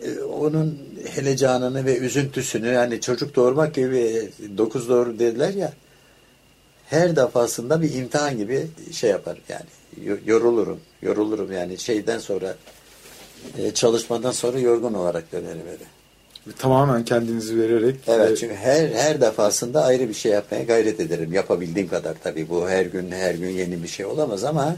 e, onun helecanını ve üzüntüsünü yani çocuk doğurmak gibi dokuz doğru dediler ya her defasında bir imtihan gibi şey yapar yani yorulurum yorulurum yani şeyden sonra e, çalışmadan sonra yorgun olarak dönerim eve. Tamamen kendinizi vererek. Evet e, çünkü her her defasında ayrı bir şey yapmaya gayret ederim. Yapabildiğim kadar tabii bu her gün her gün yeni bir şey olamaz ama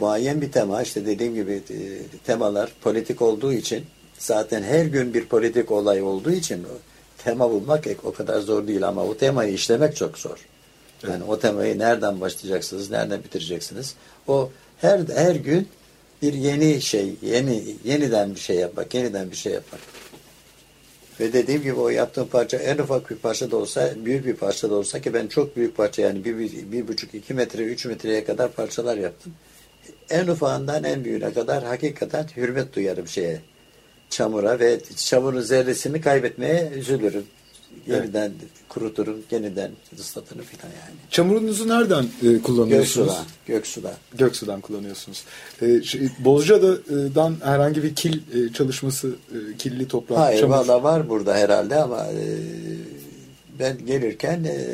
muayyen bir tema işte dediğim gibi e, temalar politik olduğu için zaten her gün bir politik olay olduğu için tema bulmak o kadar zor değil ama o temayı işlemek çok zor. Yani o temayı nereden başlayacaksınız, nereden bitireceksiniz? O her her gün bir yeni şey, yeni yeniden bir şey yapmak, yeniden bir şey yapmak. Ve dediğim gibi o yaptığım parça en ufak bir parça da olsa, büyük bir parça da olsa ki ben çok büyük parça yani bir, bir, bir buçuk, iki metre, üç metreye kadar parçalar yaptım. En ufağından en büyüğüne kadar hakikaten hürmet duyarım şeye, çamura ve çamurun zerresini kaybetmeye üzülürüm yeniden evet. kuruturum, yeniden ıslatırım falan yani. Çamurunuzu nereden e, kullanıyorsunuz? Göksu'dan. Göksu'dan. Göksu'dan kullanıyorsunuz. E, şey, Bozcaada'dan herhangi bir kil e, çalışması, e, killi toprak, Hayır, çamur. valla var burada herhalde ama e, ben gelirken e,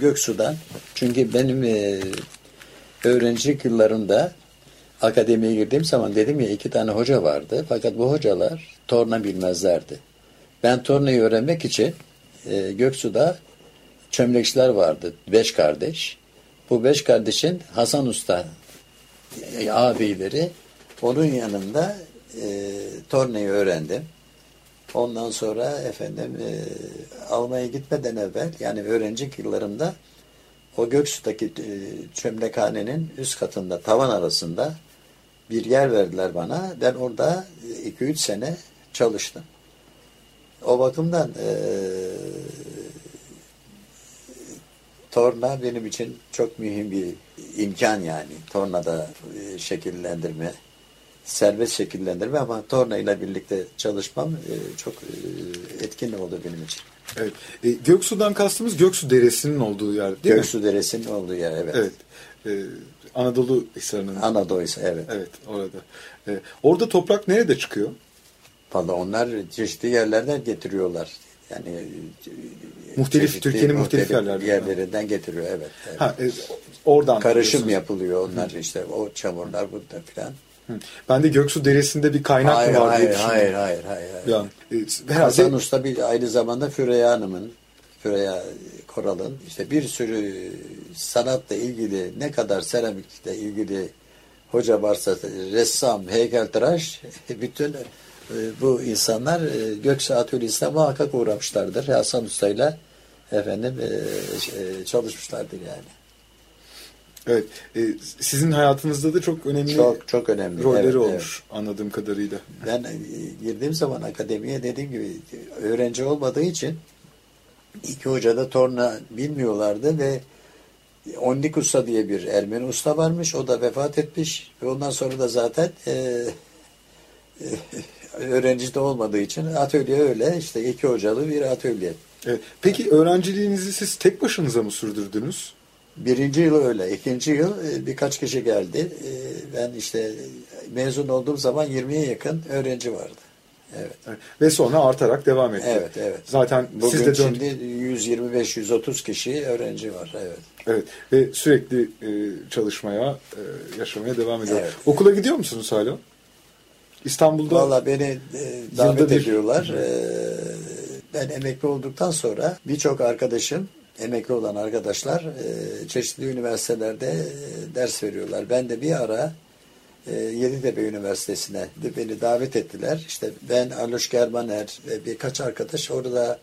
Göksu'dan çünkü benim e, öğrencilik yıllarında akademiye girdiğim zaman dedim ya iki tane hoca vardı. Fakat bu hocalar torna bilmezlerdi. Ben tornayı öğrenmek için e, Göksu'da çömlekçiler vardı. Beş kardeş. Bu beş kardeşin Hasan Usta e, abileri onun yanında e, torneyi öğrendim. Ondan sonra efendim e, Almanya gitmeden evvel yani öğrenci yıllarımda o Göksu'daki e, çömlekhanenin üst katında tavan arasında bir yer verdiler bana. Ben orada 2-3 sene çalıştım. O bakımdan e, torna benim için çok mühim bir imkan yani. Tornada e, şekillendirme, serbest şekillendirme ama torna ile birlikte çalışmam e, çok e, etkin oldu benim için. Evet. E, Göksu'dan kastımız Göksu Deresi'nin olduğu yer değil Göksu mi? Göksu Deresi'nin olduğu yer evet. Evet. E, Anadolu Hisarı'nın. Anadolu Hisarı evet. Evet orada. E, orada toprak nerede çıkıyor? Valla onlar çeşitli yerlerden getiriyorlar. Yani muhtelif Türkiye'nin muhtelif, muhtelif yerlerinden getiriyor evet. evet. Ha, e, oradan karışım yapılıyor onlar Hı. işte o çamurlar burada filan. Ben de Göksu Deresi'nde bir kaynak hayır, mı var hayır, diye Hayır, hayır, hayır. hayır. Yani, e, Hasan Usta bir aynı zamanda Füreya Hanım'ın, Füreya Koral'ın işte bir sürü sanatla ilgili ne kadar seramikle ilgili hoca varsa ressam, heykeltıraş bütün e, bu insanlar e, Göksu Atölyesi'ne muhakkak uğramışlardır. Hasan Usta'yla efendim e, çalışmışlardır yani. Evet. sizin hayatınızda da çok önemli çok, çok önemli. rolleri evet, olmuş evet. anladığım kadarıyla. Ben girdiğim zaman akademiye dediğim gibi öğrenci olmadığı için iki hoca da torna bilmiyorlardı ve Ondik Usta diye bir Ermeni usta varmış. O da vefat etmiş. Ve ondan sonra da zaten e, e, öğrenci de olmadığı için atölye öyle. işte iki hocalı bir atölye. Evet. Peki öğrenciliğinizi siz tek başınıza mı sürdürdünüz? Birinci yıl öyle. ikinci yıl e, birkaç kişi geldi. E, ben işte mezun olduğum zaman 20'ye yakın öğrenci vardı. Evet. Ve sonra artarak devam etti. Evet, evet. Zaten Bugün siz de şimdi 125-130 kişi öğrenci var. Evet. Evet. Ve sürekli e, çalışmaya, e, yaşamaya devam ediyor. Evet. Okula gidiyor musunuz hala? İstanbul'da Valla beni e, davet bir... ediyorlar. E, ben emekli olduktan sonra birçok arkadaşım emekli olan arkadaşlar e, çeşitli üniversitelerde e, ders veriyorlar. Ben de bir ara e, Yeditepe Üniversitesi'ne de beni davet ettiler. İşte ben Aloş Germaner ve birkaç arkadaş orada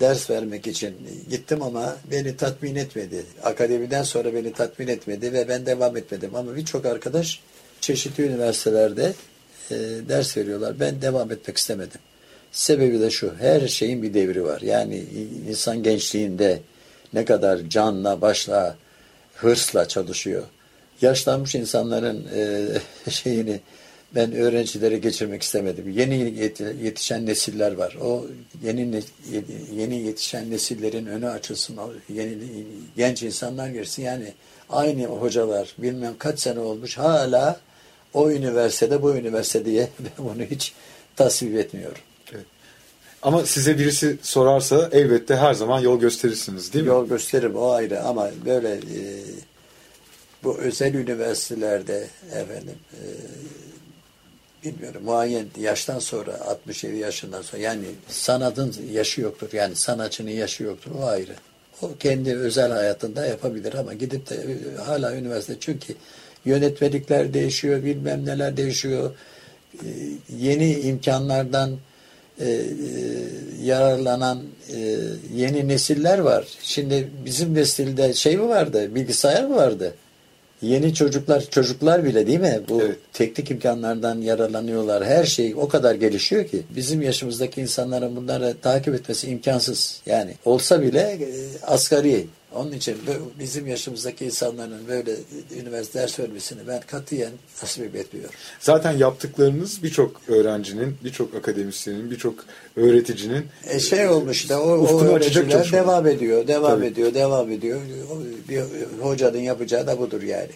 ders vermek için gittim ama beni tatmin etmedi. Akademiden sonra beni tatmin etmedi ve ben devam etmedim. Ama birçok arkadaş çeşitli üniversitelerde e, ders veriyorlar. Ben devam etmek istemedim. Sebebi de şu, her şeyin bir devri var. Yani insan gençliğinde ne kadar canla, başla, hırsla çalışıyor. Yaşlanmış insanların e, şeyini ben öğrencilere geçirmek istemedim. Yeni yetişen nesiller var. O yeni yeni yetişen nesillerin önü açılsın. Yeni genç insanlar girsin. Yani aynı hocalar bilmem kaç sene olmuş hala o üniversitede bu üniversite diye ben bunu hiç tasvip etmiyorum. Ama size birisi sorarsa elbette her zaman yol gösterirsiniz değil mi? Yol gösteririm o ayrı ama böyle e, bu özel üniversitelerde efendim e, bilmiyorum muayyen yaştan sonra 67 yaşından sonra yani sanatın yaşı yoktur. Yani sanatçının yaşı yoktur. O ayrı. O kendi özel hayatında yapabilir ama gidip de e, hala üniversite çünkü yönetmelikler değişiyor, bilmem neler değişiyor. E, yeni imkanlardan e, e, yararlanan e, yeni nesiller var. Şimdi bizim nesilde şey mi vardı? Bilgisayar mı vardı? Yeni çocuklar, çocuklar bile değil mi? Bu evet. teknik imkanlardan yararlanıyorlar. Her şey o kadar gelişiyor ki bizim yaşımızdaki insanların bunları takip etmesi imkansız. Yani olsa bile e, asgari onun için bizim yaşımızdaki insanların böyle üniversite ders vermesini ben katiyen tasvip etmiyorum. Zaten yaptıklarınız birçok öğrencinin, birçok akademisyenin, birçok öğreticinin e şey olmuş da o, o öğrenciler devam ediyor, devam Tabii. ediyor, devam ediyor. Bir hocanın yapacağı da budur yani.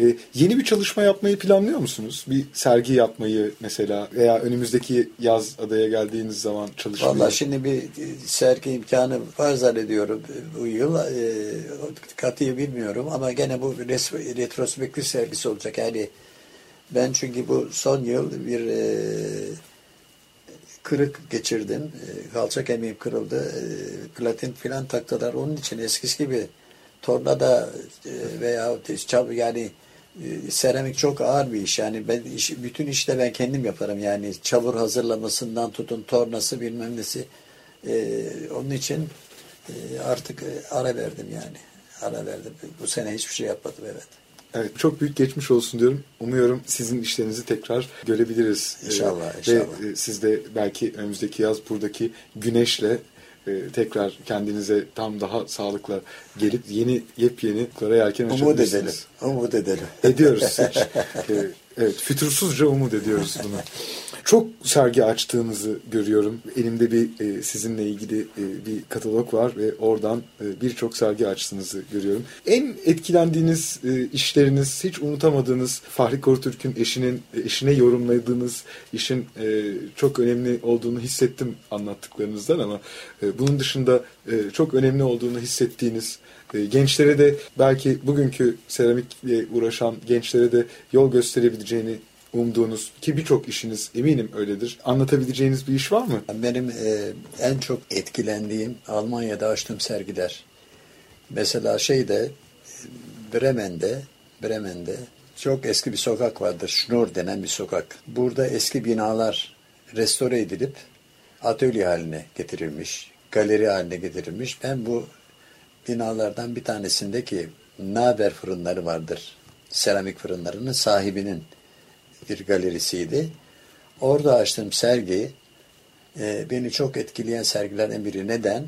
Ee, yeni bir çalışma yapmayı planlıyor musunuz? Bir sergi yapmayı mesela veya önümüzdeki yaz adaya geldiğiniz zaman çalışmayı? Valla şimdi bir sergi imkanı var zannediyorum bu yıl. E, katıyı bilmiyorum ama gene bu retrospektif sergisi olacak. Yani ben çünkü bu son yıl bir e, kırık geçirdim. E, kalça kemiğim kırıldı. E, platin filan taktılar. Onun için eskisi gibi tornada e, veya yani ee, seramik çok ağır bir iş. Yani ben iş, bütün işte ben kendim yaparım. Yani çavur hazırlamasından tutun tornası bilmem nesi. Ee, onun için e, artık e, ara verdim yani. Ara verdim. Bu sene hiçbir şey yapmadım evet. Evet, çok büyük geçmiş olsun diyorum. Umuyorum sizin işlerinizi tekrar görebiliriz. İnşallah, ee, inşallah. Ve siz de belki önümüzdeki yaz buradaki güneşle e, tekrar kendinize tam daha sağlıkla gelip yeni yepyeni klara yelken Umut edelim. Umut edelim. Ediyoruz. e, evet, fütursuzca umut ediyoruz bunu. Çok sergi açtığınızı görüyorum. Elimde bir e, sizinle ilgili e, bir katalog var ve oradan e, birçok sergi açtığınızı görüyorum. En etkilendiğiniz e, işleriniz, hiç unutamadığınız Fahri Korutürk'ün eşinin eşine yorumladığınız işin e, çok önemli olduğunu hissettim anlattıklarınızdan ama e, bunun dışında e, çok önemli olduğunu hissettiğiniz e, gençlere de belki bugünkü seramikle uğraşan gençlere de yol gösterebileceğini umduğunuz ki birçok işiniz eminim öyledir. Anlatabileceğiniz bir iş var mı? Benim e, en çok etkilendiğim Almanya'da açtığım sergiler. Mesela şeyde Bremen'de Bremen'de çok eski bir sokak vardır. Schnur denen bir sokak. Burada eski binalar restore edilip atölye haline getirilmiş. Galeri haline getirilmiş. Ben bu binalardan bir tanesindeki Naber fırınları vardır. Seramik fırınlarının sahibinin bir galerisiydi. Orada açtığım sergi e, beni çok etkileyen sergilerden biri. Neden?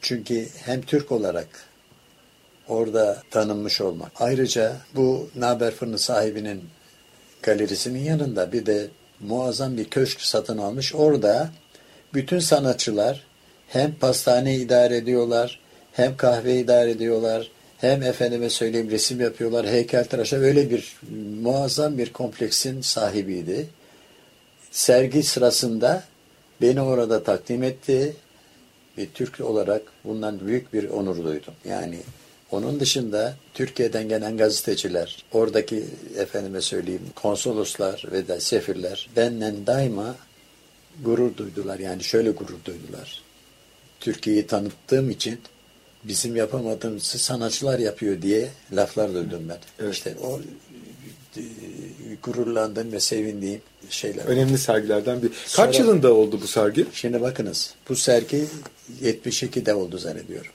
Çünkü hem Türk olarak orada tanınmış olmak. Ayrıca bu Naber Fırını sahibinin galerisinin yanında bir de muazzam bir köşk satın almış. Orada bütün sanatçılar hem pastane idare ediyorlar, hem kahve idare ediyorlar, hem efendime söyleyeyim resim yapıyorlar, heykeltıraşa öyle bir muazzam bir kompleksin sahibiydi. Sergi sırasında beni orada takdim etti. Bir Türk olarak bundan büyük bir onur duydum. Yani onun dışında Türkiye'den gelen gazeteciler, oradaki efendime söyleyeyim konsoloslar ve de sefirler benden daima gurur duydular. Yani şöyle gurur duydular. Türkiye'yi tanıttığım için bizim yapamadığımızı sanatçılar yapıyor diye laflar duydum ben. Evet. İşte o e, gururlandığım ve sevindiğim şeyler. Önemli sergilerden bir. Kaç Sonra, yılında oldu bu sergi? Şimdi bakınız. Bu sergi 72'de oldu zannediyorum.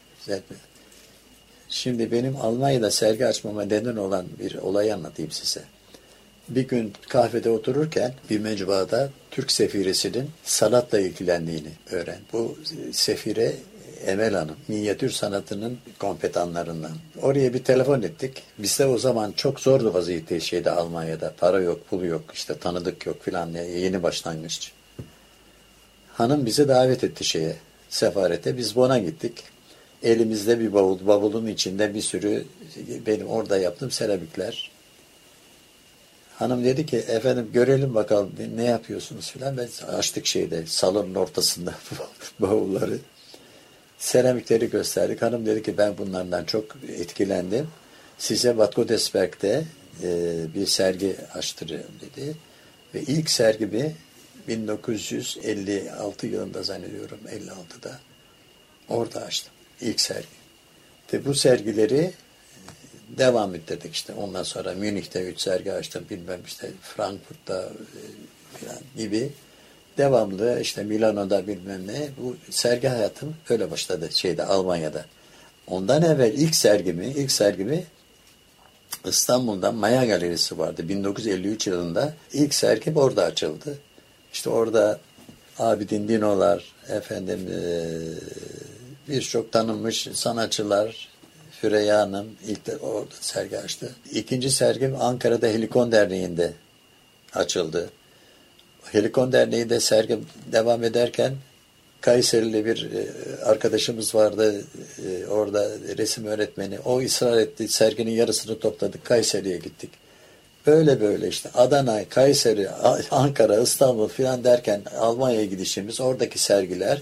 Şimdi benim Almanya'da sergi açmama neden olan bir olayı anlatayım size. Bir gün kahvede otururken bir mecmuada Türk sefiresinin sanatla ilgilendiğini öğren. Bu sefire Emel Hanım, minyatür sanatının kompetanlarından. Oraya bir telefon ettik. Bizde o zaman çok zordu vaziyette şeyde Almanya'da. Para yok, pul yok, işte tanıdık yok filan yeni başlangıç. Hanım bizi davet etti şeye, sefarete. Biz Bon'a gittik. Elimizde bir bavul, bavulun içinde bir sürü benim orada yaptığım seramikler. Hanım dedi ki efendim görelim bakalım ne yapıyorsunuz filan. Ben açtık şeyde salonun ortasında bavulları. Seramikleri gösterdik. Hanım dedi ki ben bunlardan çok etkilendim. Size Bad Godesberg'de e, bir sergi açtırıyorum dedi. Ve ilk sergimi 1956 yılında zannediyorum 56'da orada açtım. İlk sergi. Ve bu sergileri devam ettirdik işte. Ondan sonra Münih'te üç sergi açtım. Bilmem işte Frankfurt'ta e, falan gibi. Devamlı işte Milano'da bilmem ne. Bu sergi hayatım öyle başladı şeyde Almanya'da. Ondan evvel ilk sergimi, ilk sergimi İstanbul'da Maya Galerisi vardı. 1953 yılında ilk sergim orada açıldı. İşte orada Abidin Dinolar, efendim birçok tanınmış sanatçılar, Süreyya Hanım ilk de orada sergi açtı. İkinci sergim Ankara'da Helikon Derneği'nde açıldı. Helikon Derneği'nde sergim devam ederken Kayserili bir e, arkadaşımız vardı e, orada resim öğretmeni. O ısrar etti. Serginin yarısını topladık. Kayseri'ye gittik. Böyle böyle işte Adana, Kayseri, Ankara, İstanbul filan derken Almanya'ya gidişimiz oradaki sergiler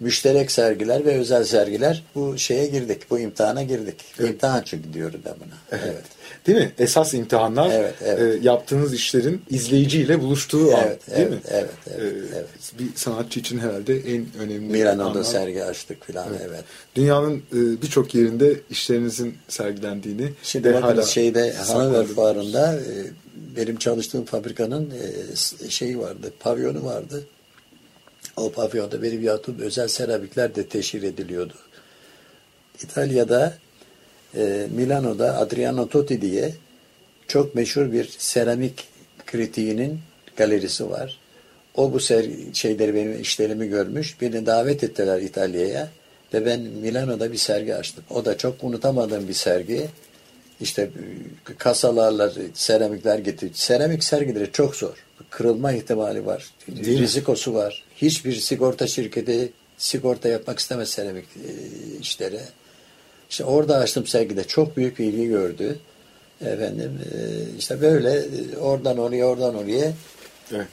müşterek sergiler ve özel sergiler bu şeye girdik. Bu imtihana girdik. Evet. İmtihan çünkü diyorum ben buna. Evet. evet. Değil mi? Esas imtihanlar evet, evet. E, yaptığınız işlerin izleyiciyle buluştuğu evet, an. Değil evet, mi? Evet, evet, e, evet. Bir sanatçı için herhalde en önemli Milano'da anlar. sergi açtık filan evet. evet. Dünyanın e, birçok yerinde işlerinizin sergilendiğini Şimdi ve hala şeyde Hanover Fuarı'nda e, benim çalıştığım fabrikanın e, şeyi vardı, pavyonu vardı. O pavyonda benim yaptığım özel seramikler de teşhir ediliyordu. İtalya'da e, Milano'da Adriano Totti diye çok meşhur bir seramik kritiğinin galerisi var. O bu ser şeyleri benim işlerimi görmüş. Beni davet ettiler İtalya'ya ve ben Milano'da bir sergi açtım. O da çok unutamadığım bir sergi. İşte kasalarla seramikler getirdi. Seramik sergileri çok zor. Kırılma ihtimali var. Değil Rizikosu mi? var. Hiçbir sigorta şirketi sigorta yapmak istemez seramik işleri. İşte orada açtım sergide çok büyük bir ilgi gördü. Efendim işte böyle oradan oraya oradan oraya evet.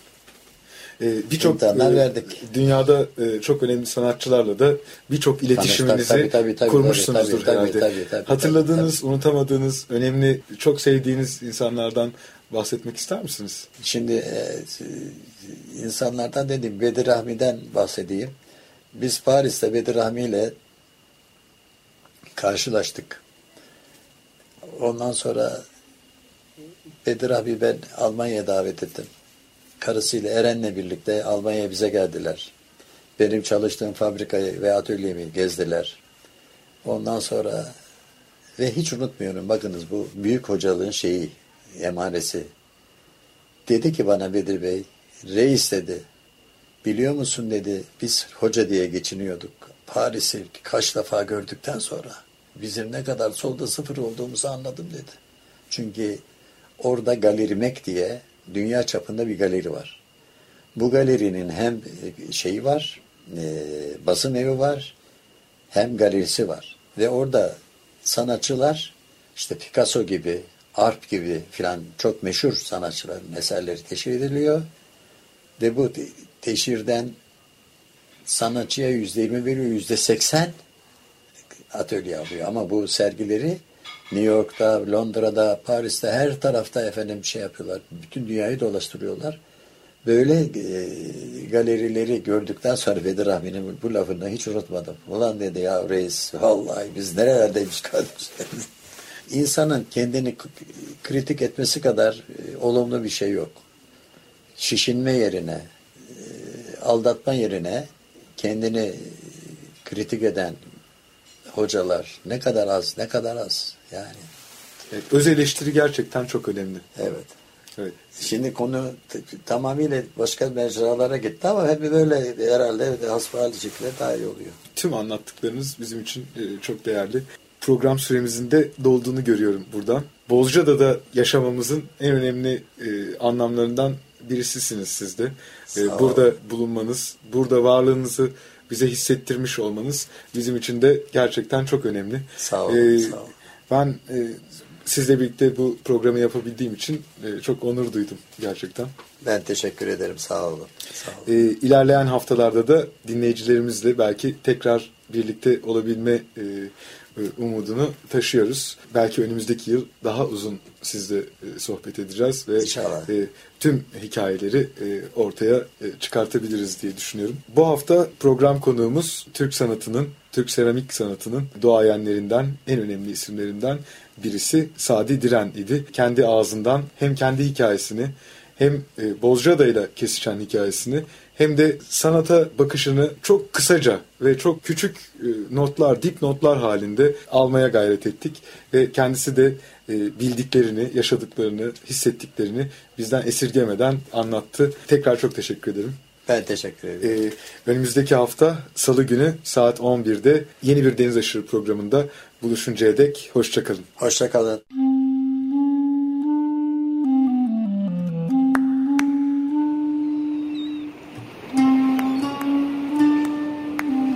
Ee, birçok e, verdik. dünyada e, çok önemli sanatçılarla da birçok iletişiminizi tabii, tabii, tabii, kurmuşsunuzdur tabii, herhalde. Tabii, tabii, tabii, Hatırladığınız, tabii. unutamadığınız, önemli, çok sevdiğiniz insanlardan bahsetmek ister misiniz? Şimdi e, insanlardan dedim Bedir Rahmi'den bahsedeyim. Biz Paris'te Bedir Rahmi ile karşılaştık. Ondan sonra Bedir abi ben Almanya'ya davet ettim. Karısıyla Eren'le birlikte Almanya'ya bize geldiler. Benim çalıştığım fabrikayı ve atölyemi gezdiler. Ondan sonra ve hiç unutmuyorum bakınız bu büyük hocalığın şeyi, emaresi. Dedi ki bana Bedir Bey, reis dedi, biliyor musun dedi, biz hoca diye geçiniyorduk. Paris'i kaç defa gördükten sonra bizim ne kadar solda sıfır olduğumuzu anladım dedi. Çünkü orada Galerimek diye dünya çapında bir galeri var. Bu galerinin hem şeyi var, e, basım evi var, hem galerisi var. Ve orada sanatçılar işte Picasso gibi, Arp gibi filan çok meşhur sanatçıların eserleri teşhir ediliyor. Ve bu teşhirden sanatçıya yüzde yirmi veriyor, yüzde seksen atölye alıyor. Ama bu sergileri New York'ta, Londra'da, Paris'te her tarafta efendim şey yapıyorlar. Bütün dünyayı dolaştırıyorlar. Böyle e, galerileri gördükten sonra Bedir Rahmi'nin bu lafını hiç unutmadım. Ulan dedi ya reis vallahi biz nerelerdeymiş kardeşlerimiz. İnsanın kendini kritik etmesi kadar e, olumlu bir şey yok. Şişinme yerine, e, aldatma yerine kendini kritik eden hocalar ne kadar az, ne kadar az yani. Evet, öz eleştiri gerçekten çok önemli. Evet. Evet. Şimdi konu tamamıyla başka mecralara gitti ama hep böyle herhalde hasbihal şekilde daha iyi oluyor. Tüm anlattıklarınız bizim için e, çok değerli. Program süremizin de dolduğunu görüyorum buradan. Bozca'da yaşamamızın en önemli e, anlamlarından birisisiniz siz de. E, Sağ olun. burada bulunmanız, burada varlığınızı bize hissettirmiş olmanız bizim için de gerçekten çok önemli. Sağ olun, E, sağ olun. Ben e, sizle birlikte bu programı yapabildiğim için e, çok onur duydum gerçekten. Ben teşekkür ederim. Sağ olun. Sağ olun. E, ilerleyen haftalarda da dinleyicilerimizle belki tekrar birlikte olabilme e, umudunu taşıyoruz. Belki önümüzdeki yıl daha uzun sizle e, sohbet edeceğiz ve İnşallah. e, tüm hikayeleri e, ortaya e, çıkartabiliriz diye düşünüyorum. Bu hafta program konuğumuz Türk sanatının, Türk seramik sanatının doğayenlerinden, en önemli isimlerinden birisi Sadi Diren idi. Kendi ağzından hem kendi hikayesini hem e, Bozcaada'yla kesişen hikayesini hem de sanata bakışını çok kısaca ve çok küçük e, notlar, dip notlar halinde almaya gayret ettik. Ve kendisi de e, bildiklerini, yaşadıklarını, hissettiklerini bizden esirgemeden anlattı. Tekrar çok teşekkür ederim. Ben teşekkür ederim. E, önümüzdeki hafta Salı günü saat 11'de yeni bir Deniz Aşırı programında buluşuncaya dek hoşçakalın. Hoşça